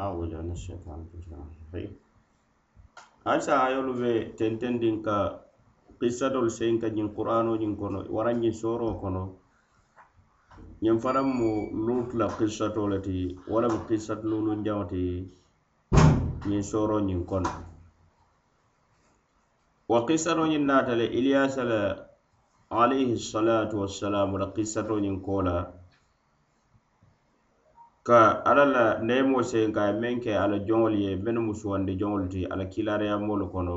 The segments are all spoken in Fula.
أعوذ من الشيطان الرجيم asa ayolu be tentendin ka qissatol sen ka ñin qur'ano ñin kono wara ñin soro kono ñin fanaŋ mu lut la qissato le ti wala mu qissat lulun jaŋo ti ñin soro ñin kono wa qissato ñin naata le iliyasa la alayhi salatu wassalamu la qissato ñin kola ka alla la neemoo se ka ye meŋ ke ala joŋolu ye mennu mu suwandi joŋolu ti ala kilariyamolu kono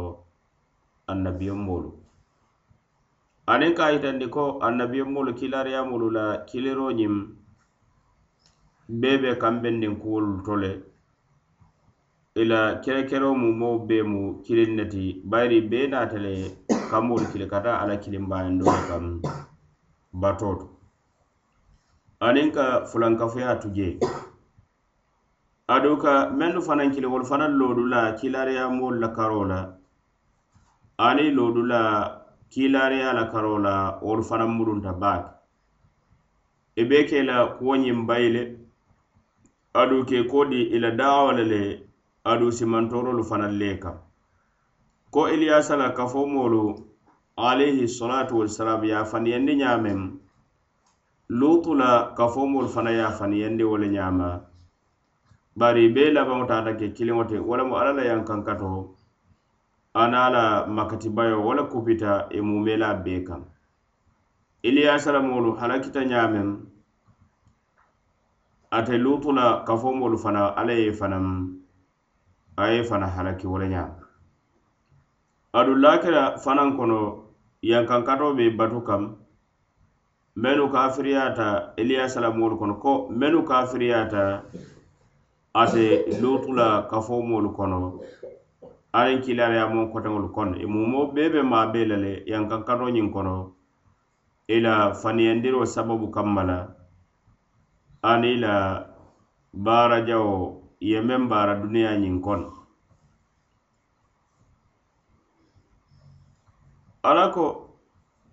annabiyomoolu aniŋ ka yitandi ko annabiyomoolu kilariyamolu la kiliro ñiŋ bee be kambendiŋ kuwolu to le ila kerekero mu moo bee mu kiliŋ ne ti bayiri bee naata le kammoolu kili ka taa ala kilimbaayandoo le kaŋ batoo to aniŋ ka fulankafuya tu je aduŋ ka mennu fanaŋ kili wolu fanaŋ loodu la kiilariya moolu la karo la aniŋ loodu la kiilariya la karo la wolu fanaŋ murunta baake i be ke la kuwo ñiŋ bayi le aduŋ ke ko di i la daawo le le aduŋ simantorolu fanaŋ le kaŋ ko iliyasa la kafo moolu alayhi salatu wasalam ye a faniyandi ñaameŋ lutu la kafomolu fana ye faniyandi wo le ñaama bari be labaŋo taata ke kiliŋo te wo lemu alla la yankankato ana la makatibayo wo le kupita i mumela bee kaŋ iliyasalamolu halakita ñaameŋ ate lutu la kafomolu fana alla ye fanaŋ a ye fana halaki wo le ñaama adulla kela fanaŋ kono yankankato be batu kam menu kafiriyata eliyasa la moolu kono ko menu kafiriyata ate lutu la kafo moolu kono aniŋ kilariyamo koteŋolu kono i mumo bee be maa bee le le yankankato ñiŋ kono i la faniyandiro sababu kamma la ani i la baarajawo ye meŋ baara duniya ñiŋ kono. Ala ko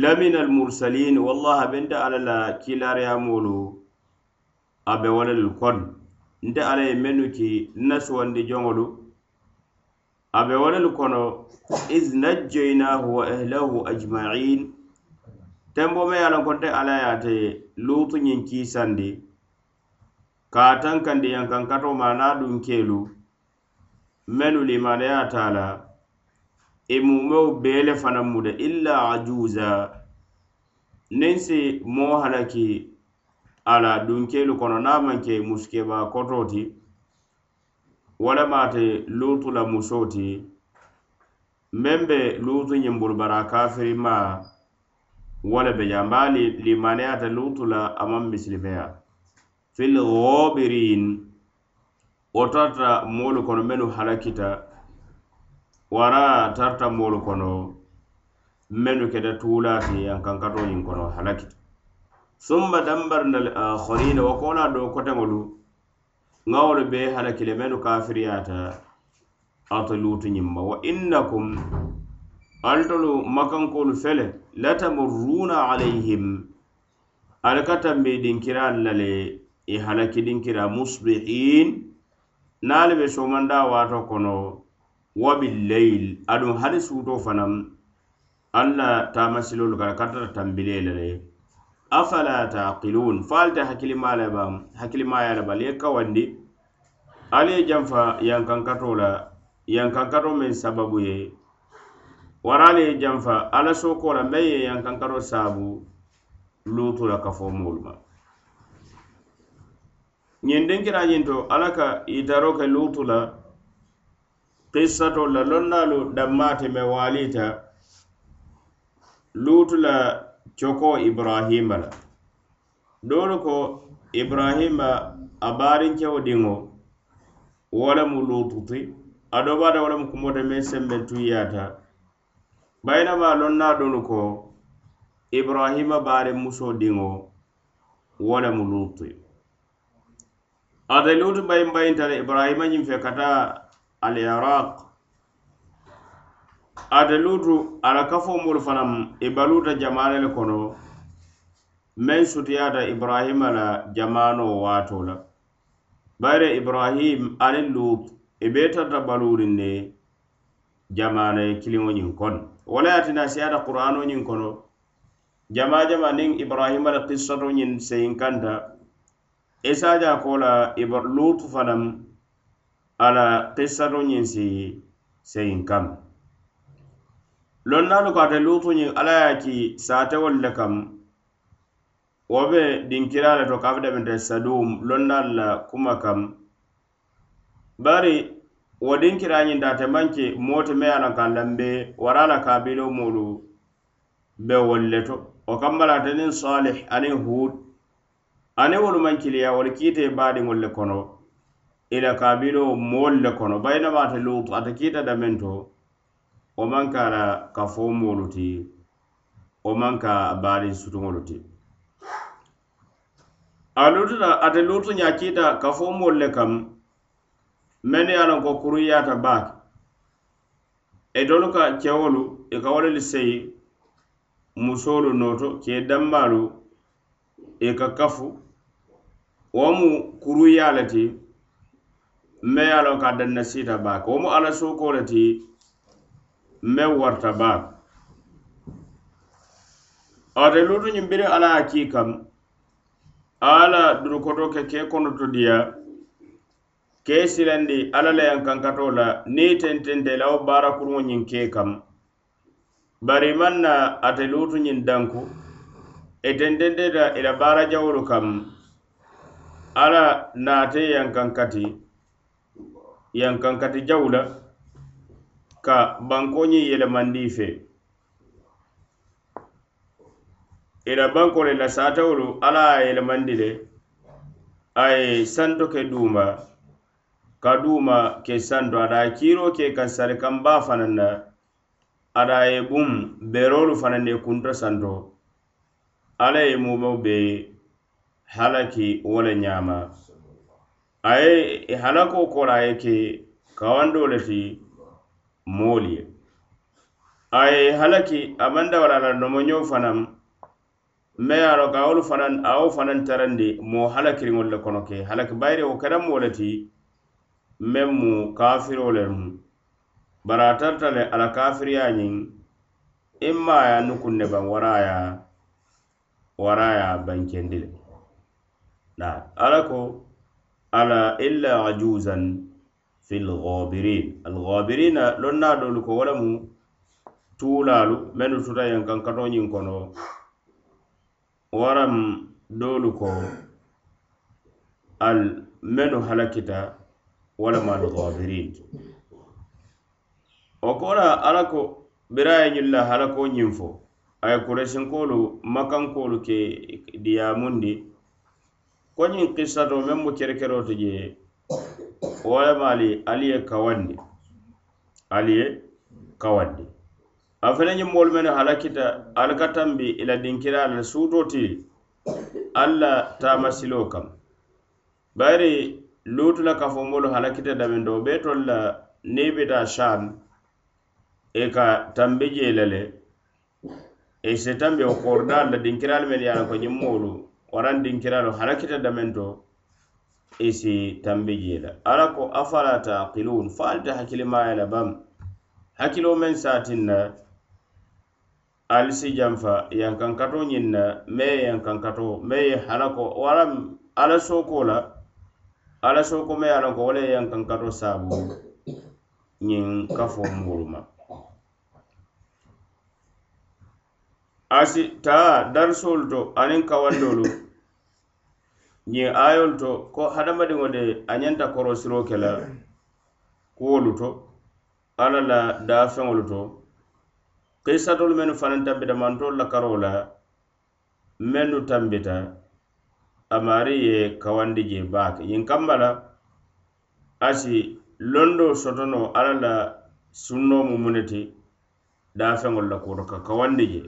lamina almursalin wallahi benta ala la kilariyamolu abe be walelu kon. Nte ala ye mennu ki nna suwandi joŋolu a be e kono iz najjaynahu wa ahlahu ajmain. Tembo me ye konte ala ye ate lutu ñiŋ kiisandi ka tankandi yankankatoma na dunkelu mennu limaneyata la E i mumeo bee fanaŋ mu de illa ajuza. Niŋ si moo halaki a la dunkeelu kono niŋ a maŋ ke muskebaa koto ti walama ate luutu la musoo ti meŋ be luutu ñiŋ burubara kafirimaa wo le be jaŋ baa limaneyata luutu la a maŋ misilimeya fil ghobirin wo tarata moolu kono mennu halakita wara tarta moolu kono mennu keta tuulaati yaŋ kono halakita summa dambarna l akharina wo kola do koteŋolu ŋawolu be halakile mennu kafiriyata ate luutuñiŋ ma. Wa innakum altolu makankolu fele latamurruna alayhim ali ka tambi dinkiralu la le i e halaki dinkira musbihin naali be somanda waato kono wa billayl aduŋ hali suuto fanaŋ alla taamasilolu kara kartata tambile le le afala taqilun fo ali te hakkilimaa le baŋ le bali ye kawandi ali ye janfa yankankato la yankankato meŋ sababu ye. Wara ali ye janfa alla soko la meŋ ye yankankato saabu. Lutu la kafo moolu ma. Ñiŋ denkirañiŋ to alla ka itaro ke lutu la kissato la lonnaalu dammaate me waaliita luutu la coko ibrahima la. Doolu ko ibrahima a baarinkewo diŋo wo lemu luututi ado baada wo lemu kumote meŋ sembeŋ tuiyaata bayinama lonnaa doolu ko ibrahima baariŋ muso diŋo wo lemu luuti ate luutu bayin bayintale ibrahima ñiŋ fe ka taa aliraq. Ate luutu ala kafo moolu fanaŋ i e baluuta le kono men sutiyata ibrahima la jamano wato la bayre ibrahim ani lut e i bee tarta baluuriŋ ne jamaane kiliŋo ñiŋ kono wala yatina siyata qur'ano ñiŋ kono jama jama niŋ ibrahima la kissato ñiŋ seyin kanta e isaja ko la luutu fanaŋ ala kissato ñiŋ si seyin kam. Loŋ naalu ko ate luutu ñiŋ ala ye ki saatewolu le kam wo be dinkira le to kafu daminte sadum loŋ la kuma kam. Bari wo dinkira ñiŋ daate maŋ ke moo te me ye a lambe wara la kabilo moolu be wolu le to. Wo kamma la niŋ salih aniŋ hud aniŋ wolu maŋ kiliya wolu kiite baadiŋolu le kono. ila kabilo moolu le kono. Bayinama ate lut ate kiita damen to wo man ka la ka fo moolu ti wo man ka baali sutuŋolu ti. A lututa ate lutu ñaa kiita ka fo moolu le kam mennu ye a loŋ ko kuruyaata baake. E Itolu ka kewolu i e ka wo le seyi musoolu nooto kee dambaalu i e ka kafu. Wo mu kuruyaa le ti me ye a loŋ ka danna siita baake. Wo mu alla sookoo le ti me warta baake. Ate luutu ñiŋ biri alla ye kii kam alla durukoto ke kee konoto diya kee silandi alla la yaŋ kankato la niŋ tentente la wo baara kuruŋo ñiŋ kee kam. Bari i maŋ na ate luutu ñiŋ danku e tentente la i la baara jawolu kam alla naate yaŋ kankati yan kankati jaw la ka bankoñiŋ yelemandi fe ila banko le la satawolu ala a yelemandi le a ye santo ke duma ka duma ke santo ada a kiiro ke ka sarikanba fanan na ada a ye bum berolu fanan ne kunto santo ala ye mumeo be halaki wo le ñaama a ye e halako kola ye ke kawando le ti moolu ye a ye halaki a maŋ dawara la nomoñoo fanaŋ me ye a loŋ ka wolu fanaŋ a wo fanaŋ tarandi moo halakiriŋolu le kono ke halaki bayiri wo kera moo le ti meŋ mu kafiro le mu. Bari a tarta le ala kafiriya ñiŋ in ma a ye a nukuŋ ne baŋ wara a ye wara a ye a bankendi le ala ko ala illa ajuzan fil ghabirin. Al ghabirina lon na dolu ko wala mu tuulalu mennu tuta yankan kato ñiŋ kono. Waram doolu ko al menu halakita walama al ghabirin. Wo ko ala ko bira ye ñiŋ halako ñiŋ fo a ye kuresinkoolu makankoolu ke diyamundi ko ñiŋ kissato meŋ mu kerekero ti je lema ali ali ye kawandi ali ye kawandi a fele ñiŋ moolu halakita ali ka tambi i la dinkira la suuto ti alla la taamasiloo kam bayiri luutu la kafomolu halakita damindo bee tolu la niŋ bita sham i ka tambi jee la le i si tambi o koordaalu la dinkiraalu menu ye a la ko ñiŋ moolu waraŋ dinkiraalu halakita daminto i si tambi jee la alla ko afala taaqiluun fo ali te hakkilimaaya la bam. Hakkiloo meŋ saatin na ali si janfa yankankato ñiŋ na me ye yankankato me ye halako wara ala sooko la ala sooko me ye a lonko wo le ye yankankato saabu ñiŋ kafo muru ma asi taa darisoolu to aniŋ kawandoolu ñiŋ ayolu to ko hadamadiŋo de a ñanta korosiro ke la kuwolu to alla la daafeŋolu to kisatolu mennu fanaŋ tambita mantolu la karoo la mennu tambita amaari ye kawandi je baake. Ñiŋ kamba la asi londo sotono alla la sunno mu muneti ti daafeŋolu la kuwoto ka kawandi je.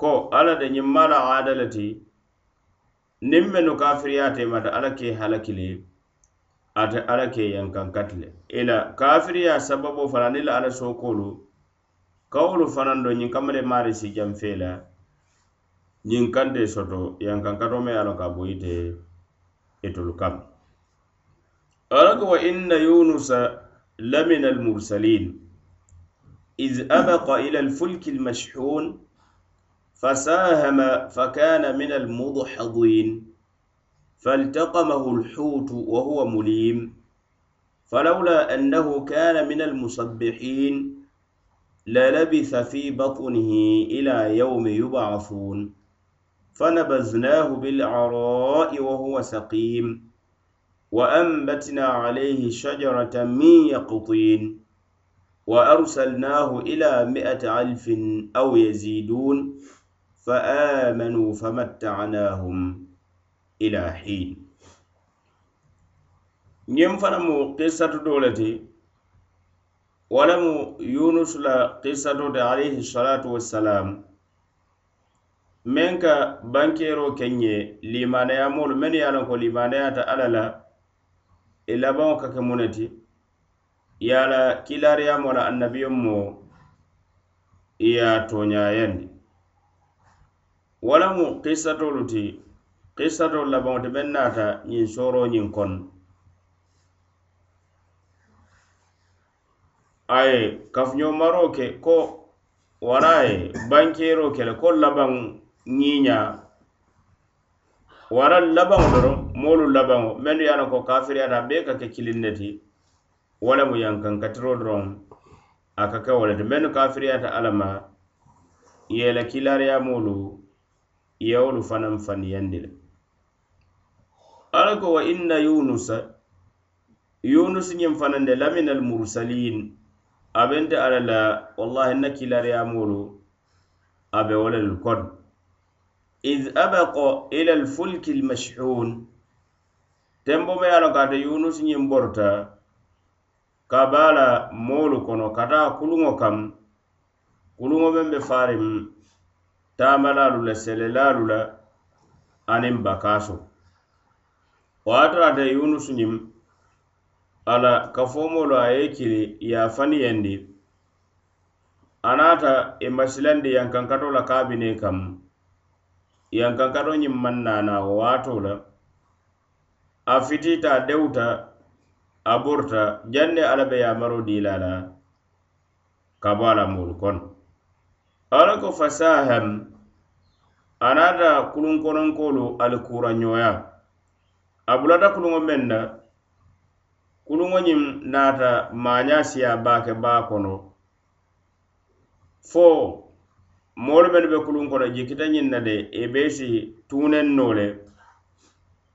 Ko alla de ñiŋ maa la aada le ti niŋ mennu kafiriyate mata alla ke halakili ate alla ke yankankati le ila kafiriya sababo fana ni la alla sokolu kawolu fanaŋ do ñiŋ kamale mari si janfe la ñiŋ kante soto yankankato me ye a loŋ ka boyite itolu kam. Alako wa inna yunusa lamina almursalin iz abaqa ila alfulki almashhun فساهم فكان من المضحضين. فالتقمه الحوت وهو مليم. فلولا أنه كان من المصبحين للبث في بطنه إلى يوم يبعثون. فنبذناه بالعراء وهو سقيم. وأنبتنا عليه شجرة من يقطين. وأرسلناه إلى مئة ألف أو يزيدون. فآمنوا فمتعناهم إلى حين ينفنم قصة دولتي ولم يونس لا قصة عليه الصلاة والسلام meŋ ka bankero kenye limanayamolu mennu ye a loŋ ko limanayata alla la i labaŋo ka ke mune ti ye a la kilariyamo la annabiyon mo i ye a toñayandi walamu kisatolu ti kisatolu labaŋo ti meŋ naata ñiŋ soro ñiŋ kono. Aye kafuñomaro ke ko wara ye bankero ke le ko labaŋ ñiiña. Wara labaŋo doro moolu labaŋo mennu ye a ko kafiriyata bee ka ke kiliŋ ne ti wo lemu yankankatiro doroŋ a ka ke wo le ti. Mennu kafiriyata alla ma ye la i ye wolu fanaŋ faniyandi le ala ko wa inna yunusa yunusu ñiŋ fanaŋ de lamina al mursalin abente ala la wallahi nna kilariyamolu abe wo lelu kono id abaqo ila al fulki tembo me yalo a yunus ka ñiŋ borta ka bala moolu kono kata kuluŋo kam kuluŋo meŋ be farim taamalaalu la selelaalu la aniŋ bakaaso wo a tarata yunusu ñiŋ a kafoomolu a ye kili yaafaniyandi a naata e i masilandi yankankato la kaabine kam yankankato ñiŋ maŋ naana wo waato la. A fitiita a dewuta a borta janne alla be yaamaro diila la ka bo a la moolu kono. ala ko fasaham anata kulunkononkolu ali kuraɲoya a bulata kuluŋo meŋ na kuluŋo ñiŋ naata maaña siya baake baa kono fo moolu mennu be kuluŋ kono jikita ñiŋ na de e i be si tuuneŋ noo le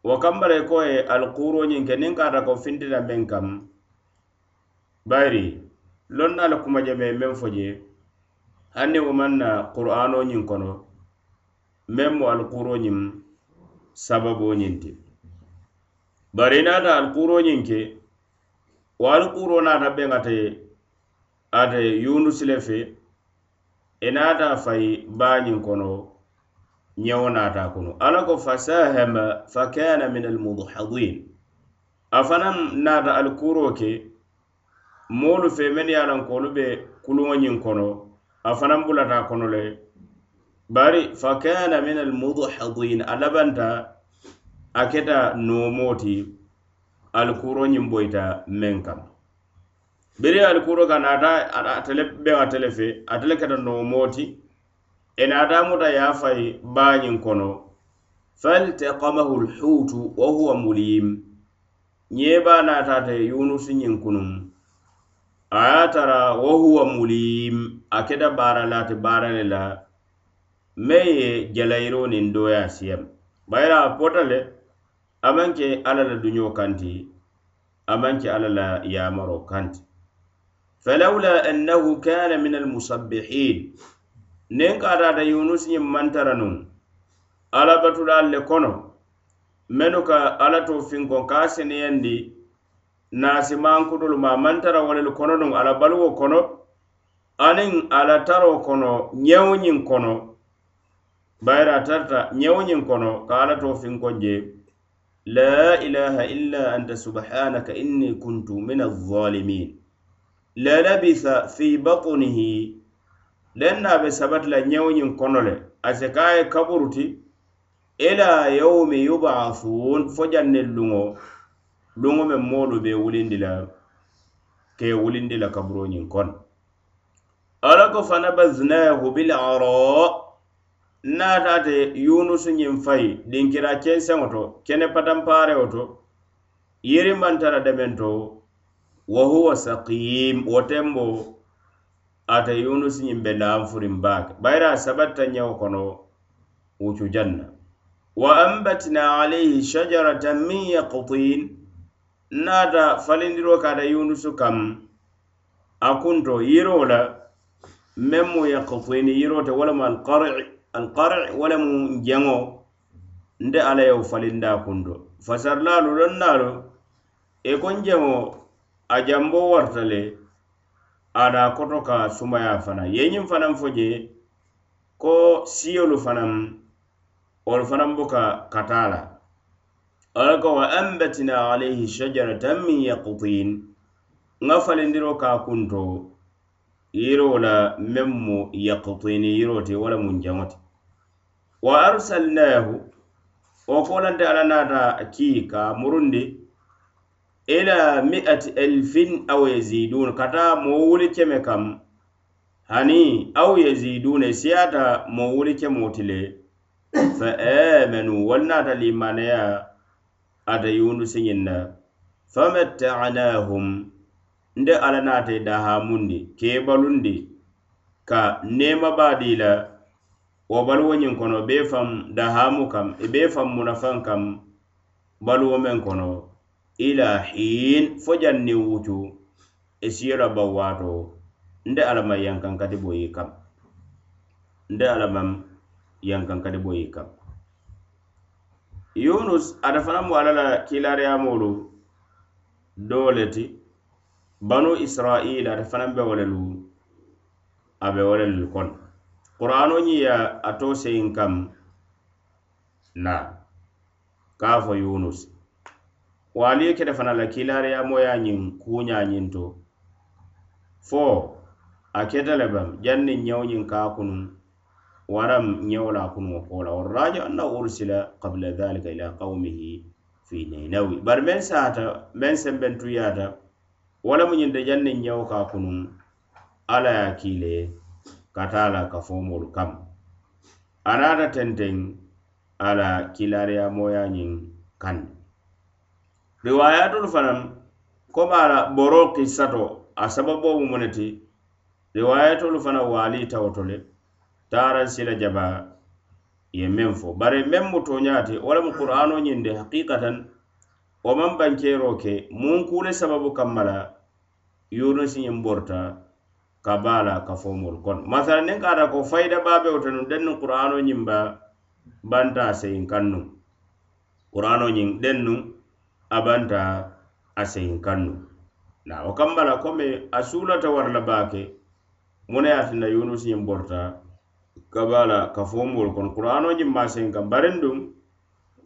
wo kamba le ko ye alikuuro ñiŋ ke niŋ kaata ko fintina meŋ kam bayiri loŋ na ali kumajame meŋ fo je hanni wo maŋ na qur'ano ñiŋ kono meŋ mu alkuro ñiŋ sababo ñiŋ ti. Bari naata alkuro ñiŋ ke wo alkuro naata beŋ ate ate yunusi le fe e i naata fayi baa kono ñewo naata kono alla ko fasahama fa kana min almudhadin a fanaŋ naata alkuro ke moolu fe men ye a lanko olu be kuluŋo ñiŋ kono a fanaŋ bulata kono le bari fakana min almudhadin a labanta a keta noomoo ti alikuuro ñiŋ boyita meŋ kam biri alikuro ka nata atele beŋ atele atele keta nomoti muta bañin kono faltaqamahu lhutu wa huwa mulim. Ñeba natate yunusi ñin a ye tara wo huwa mulim a keta baara laati bara ne la meŋ ye jalayiro niŋ dooya siyam. Bayra potale amanke alala dunyo kanti amanke alala ya maro kanti. Falawla annahu kana min almusabbihin niŋ ka da yunus ni maŋ tara nuŋ alla le kono menuka ka alla to finkoŋ ka a naasimankuɗolu ma mantara wolelu kono nuŋ ala baluwo kono aniŋ ala taro kono ñewñiŋ kono bayira a tarta ñewñiŋ kono ka ala to finkon je la ilaha illa anta subhanaka inni kuntu min alzalimin lalabitha fi batunihi lenna be sabati la ñewñiŋ kono le ase ka a ye kaburuti ila yawmi yubathun fo jannel luŋo luŋo meŋ moolu be wulindi la ke wulindi la kaburoñiŋ kono ala ko fanabaznahu bilara naataate yunusu ñiŋ fayi dinkira kenseŋo to kene patanpaareo to yirimantara demen to wa huwa sakim wo tembo ate yunusu ñiŋ be laanfurin baake bayira sabatta ñewo kono wucu janna. Wa ambatna alayhi shajaratan min yaqtin naata falindiro kaata yunusu kam a kunto yiro la meŋ mu yakfini yiro te walamu alqari walamu jeŋo nte alla ye falinda kunto. Fasarilaalu lonnaalu e kon jeŋo a jambo warta le ada koto ka sumaya fana. Ye ñiŋ fanaŋ fo je ko siyolu fanaŋ wolu fanaŋ buka kataa la alla ko wa ambatina alayhi shajaratan min yaqutin ŋa falindiro ka kunto yiro la meŋ mu yaqutini yiro ti wala mu jaŋo wa arsalnahu wo kolante ala nata ki ka murundi ila miati elfin aw yazidun kata mo wuli keme kam hani aw yazidun siyata mo wuli kemoti le fa amanu wal nata limaneya ata yunusi ñiŋ na famattanahum. Nde ala naata dahamundi kebalundi ka nema baadi la wo baluwo ñiŋ kono be fam dahamu kam i be fam munafaŋ kam baluwo meŋ kono ila hin fo janni wutu i e siyora baw waato. Nde alama maŋ yankankati boyi kam. Nde alamam maŋ yankankati boyi kam. yunus ata fanaŋ mu alla la kilariyamolu doo le ti banu israila ata fanaŋ be wo le lu a be wo le kono qur'ano ñiya ye a to seyin kam na ka fo yunus. Waali kete fana la kiilaariyamoo ye a ñiŋ kuuñaa to. Fo a keta le bam janni ñewo ñiŋ ka a waram ñewla kunuŋo kola warraji anna ursila qabla dhalika ila qaumihi fi nainawi bari men saata meŋ sembentuyata wo lemu ñinta janni ñewo ka kunuŋ alla ye kiile ka taa la kafomolu kam. A naata tenteŋ ala kilaariyamoyañiŋ kandi riwayatolu fanaŋ komi a boro kissato a sababoo mu mu riwayatolu fana wali to le taran sila jaba ye men fo. Bari men mu tooñaate wala mu qur'ano ñinde haqiqatan wo man bankero ke mun kule sababu kammala yunusi ñiŋ borta ka bala ka fomol kon. Masala nin kata ata ko fayida baabeo te nuŋ dennu qur'ano ñiŋ ba banta seyin kannu nuŋ qur'ano ñiŋ dennu a banta a seyin kaŋ na o kamma kome komi a suulata wara baake mune ye a tinna borta gabala ka fo moolu kono qur'ano ñiŋ maaseŋ kaŋ bariŋ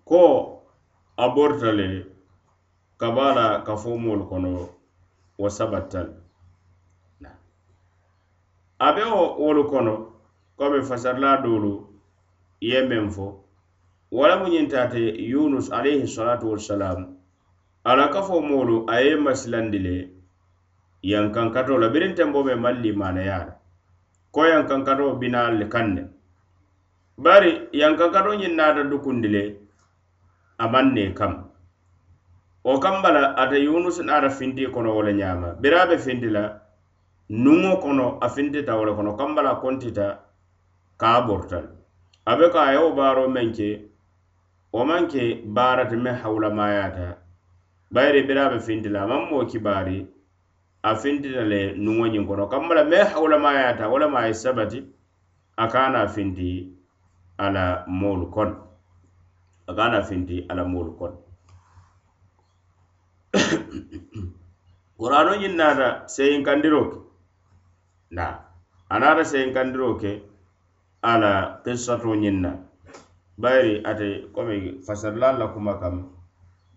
ko a borita le kabala ka fomol kono wo sabatta le a be wo wolu kono komi fasarla dolu ye meŋ fo wala le mu ñiŋ yunus alayhi salatu wassalam ala ka fo moolu a ye masilandi le yankankato la biriŋ tenbo be maŋ limaneya la ko yankankato binaalu le kanne bari yankankato ñin naata dukundi le a man ne kam wo kambala ata yunus yunusu naata finti kono wo le ñama biri be finti la nuŋo kono a fintita wo le kono kambala kontita ka bortal. A be ka a yewo baaro meŋ ke wo maŋ ke baarati meŋ hawulamayaata bayiri biri a be finti la a maŋ moo kibaari a fintita le nuŋo ñiŋ kono kamma la mee hawulamayata wo lema ye sabati a kana finti a la moolu kono a kana finti a la moolu kono qur'ano ñiŋ naata seyinkandiro ke? Na. A naata seyinkandiro ke a la kissato ñiŋ na. Bayiri ate komi fasarilaal la kuma kam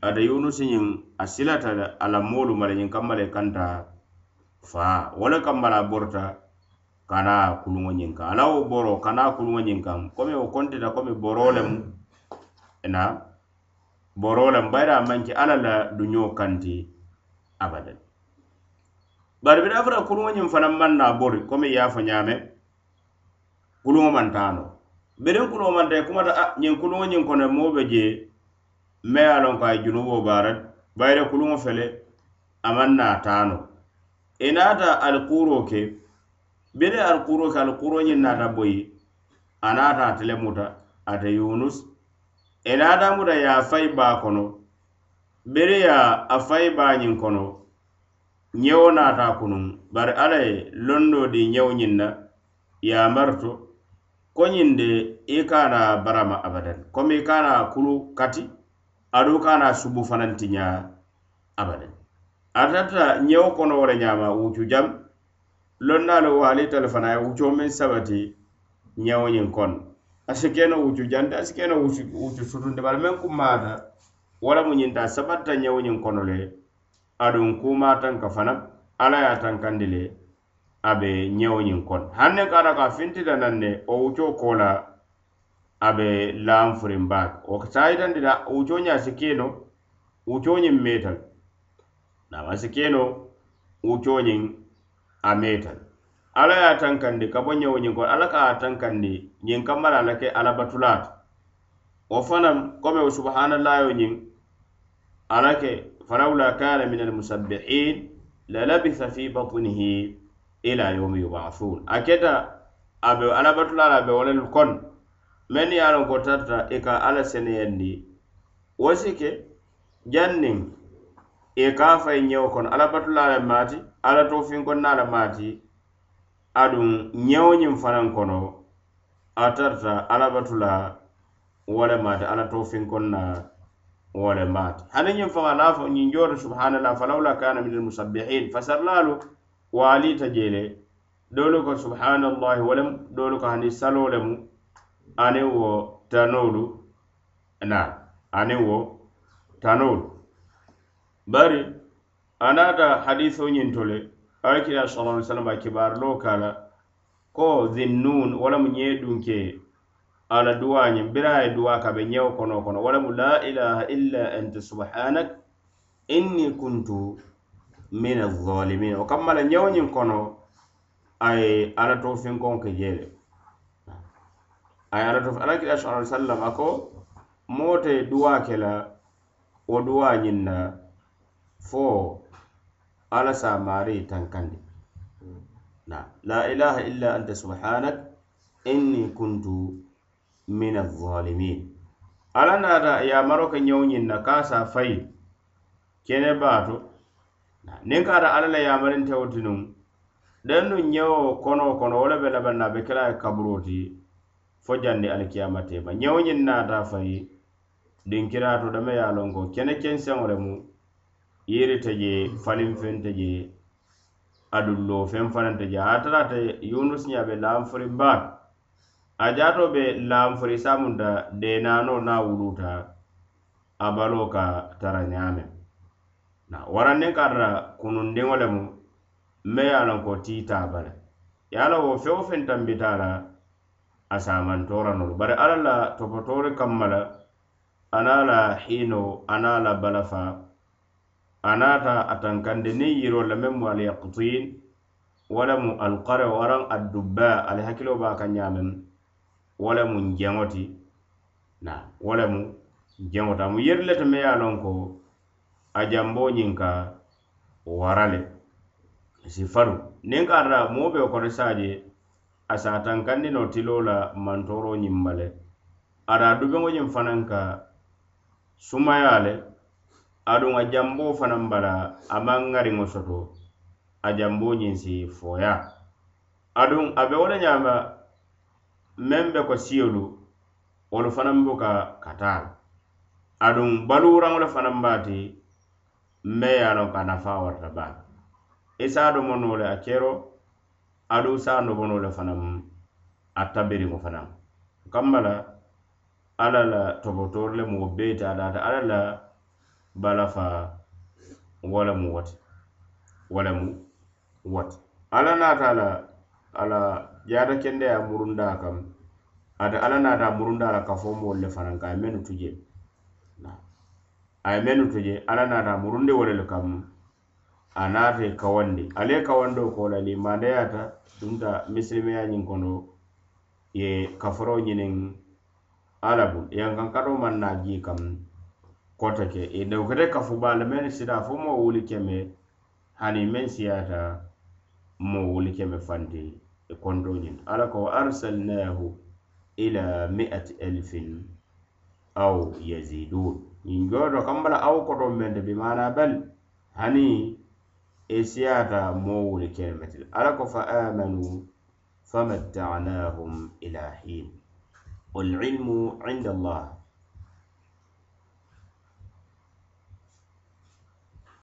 ate yunusi ñiŋ a silata a la moolu ma le ñiŋ kamma le kanta faa wo le kamba la borta kana kuluŋo ñiŋ kaŋ ala wo boro kana kuluŋo ñiŋ kaŋ komi wo kontita komi boro lemu na boro lemu bayiri a manke alla la duñoo kanti abadan. Bari bida fota kuluŋo ñiŋ fanaŋ maŋ na bori komi ye a fo ñaame kuluŋo maŋ taano biriŋ kuluŋo maŋ taa kumata a ñiŋ kuluŋo ñiŋ kono moo be je me ye a loŋ ko a ye junuboo baara bayiri kuluŋo fele a maŋ na taano i naata alikuuro ke bede alikuuro ke alikuuro ñiŋ naata boyi a naata ate le muta ate yunus. I naata muta ye a fayi baa kono bere ye a fayi baa ñiŋ kono ñewo naata kunuŋ bari alla ye londo di ñewo ñiŋ na ye a marito ko ñiŋ de i kana barama abadan. Komi i kana kulu kati aduŋ kana subu fanaŋ ti ñaa abadan. atata ñewo kono wo le ñama wucu jam. Lonnaalu waalitolu fana ye wucoo meŋ sabati ñewo ñiŋ kono asi keno wucu jante asi keno wucu, wucu sutunde bari meŋ kummaata wo le mu ñinta sabatta ñewo ñiŋ kono le aduŋ kuma tanka fana alla ye tankandi le a be ñewo ñiŋ kono hanne ka ata ka fintita naŋ ne wo wucoo koo la a be laanfurin baake wo sayitandi la wucoo ñaa si keno wucoo ñiŋ meeta le namansi keno wucoñiŋ a metan alla ye a tankandi ka bo ñewo ñiŋ ko ala ka a tankandi ñiŋ kammala la ke alla to wo fanaŋ komi wo subhanallayo ñiŋ alla ke falawla kana min almusabbihin lalabitha fi batnihi ila yaumi yubathun. A keta a be alabatula la be wolelu kono meŋ ye a loŋ ko tarta i ka ala seneyandi wo si ke i ka a fayi ñeo kono alabatula le maati ala tofinkonna le maati aduŋ ñeo ñiŋ fanaŋ kono a tarta alabatula wo le maati ala tofinkonna wo le maati. Hani ñiŋ faŋa la fo ñiŋ jooto subhanallah falawla kana min almusabbihin fasarlaalu waaliita jee le doolu ko subhanallahi wo lemu doolu ko hani saloo lemu aniŋ wo tanoolu na aniŋ wo tanoolu. bari a naata hadiso ñinto le alakira sallallahu alaihi wasallam a kibaarilo ka la ko zinnun wala mu ñee dunke ala duwa ñiŋ bira ye duwa ka be ñewo kono kono wala mu la ilaha illa anta subhanak inni kuntu min azalimin o kamma la ñewo ñiŋ kono a ye ala to finkoŋo ke jee le a ye ala to alakira sallallahu alaihi wasallam a ko moo te duwa ke la wo duwa ñiŋ na fo ala sa maari tankandi na la ilaha illa anta subhanak inni kuntu min alzalimin. Ala naata yamaro ke ñewo ñiŋ na ka sa fayi kene baato. Niŋ kaata alla la yamarintewol ti nuŋ dennu ñewo kono kono wo le be labaŋ na be kela ye kaburo ti fo jandi alikiyama tema ñewo ñiŋ naata fayi dinkirato dame ye a lonko kene kenseŋo le mu. yerita je falin fente je adullo feŋ fananta je a tarata yunus ña be lanforin baalu a jaato be lanfori samunta denano na wuluta a balo ka tara ñaame na warannin karra kunundiŋo lemu me ye a loŋ ko tiita bala ye a la wo feŋ wo feŋ tambita la a samantora nolu bari alla la topotori kamma la ana la hiino ana la balafa anata atankande niŋ yiro lameŋ mu alyakutin walamu alkare waraŋ addubba ali hakkilo be a ka ñameŋ walamu njeŋo ti na walamu jeŋo ta mu yeri le teme ye a loŋ ko a jambo ñiŋ ka wara le si faru. Niŋ ka ata moo be kono saaje a se tankandi no tilo la mantoro ñiŋ ma le ada dubeŋo ñiŋ fanaŋ ka sumaya le aduŋ a jambo fanaŋ bala a maŋ ŋariŋo soto a jambo ñiŋ si fooya aduŋ a be wo le ñaama meŋ be ko siyolu wolu fanaŋ buka ka taa la aduŋ baluuraŋo le fanaŋ baati me ye a loŋ ko a nafaa warata baa e i se a domo noo le a kero aduŋ se a nobo noo le fanaŋ a tabiriŋo fanaŋ kamma la alla la tobotoori le moo bee te a daata alla la bala fa wala mu wat. Wala mu wati ala naata ala ala jaata kende ya murunda kam. Ata ala naata murunda la ka fo moolu le fanaŋ ka a mennu tu je a ye mennu tu ala naata murunde wo le kam. A naata kawandi ale ye kawandoo ko la li mandeyata dunta misilimeya ñiŋ kono ye kafaro ñiniŋ alabu bulu yankankatoo maŋ naa jii kam. Kota ke i dewkete kafuba le meŋ sita fo moo wuli keme hani meŋ siyata moo wuli keme fanti i konto ñiŋ alla ko arsalnahu ila miati elfin aw yazidun ñiŋ joto kambala aw koto mente bi mana bal hani i siyata moo wuli keme ti alla ko fa amanu فمتعناهم إلى حين والعلم عند الله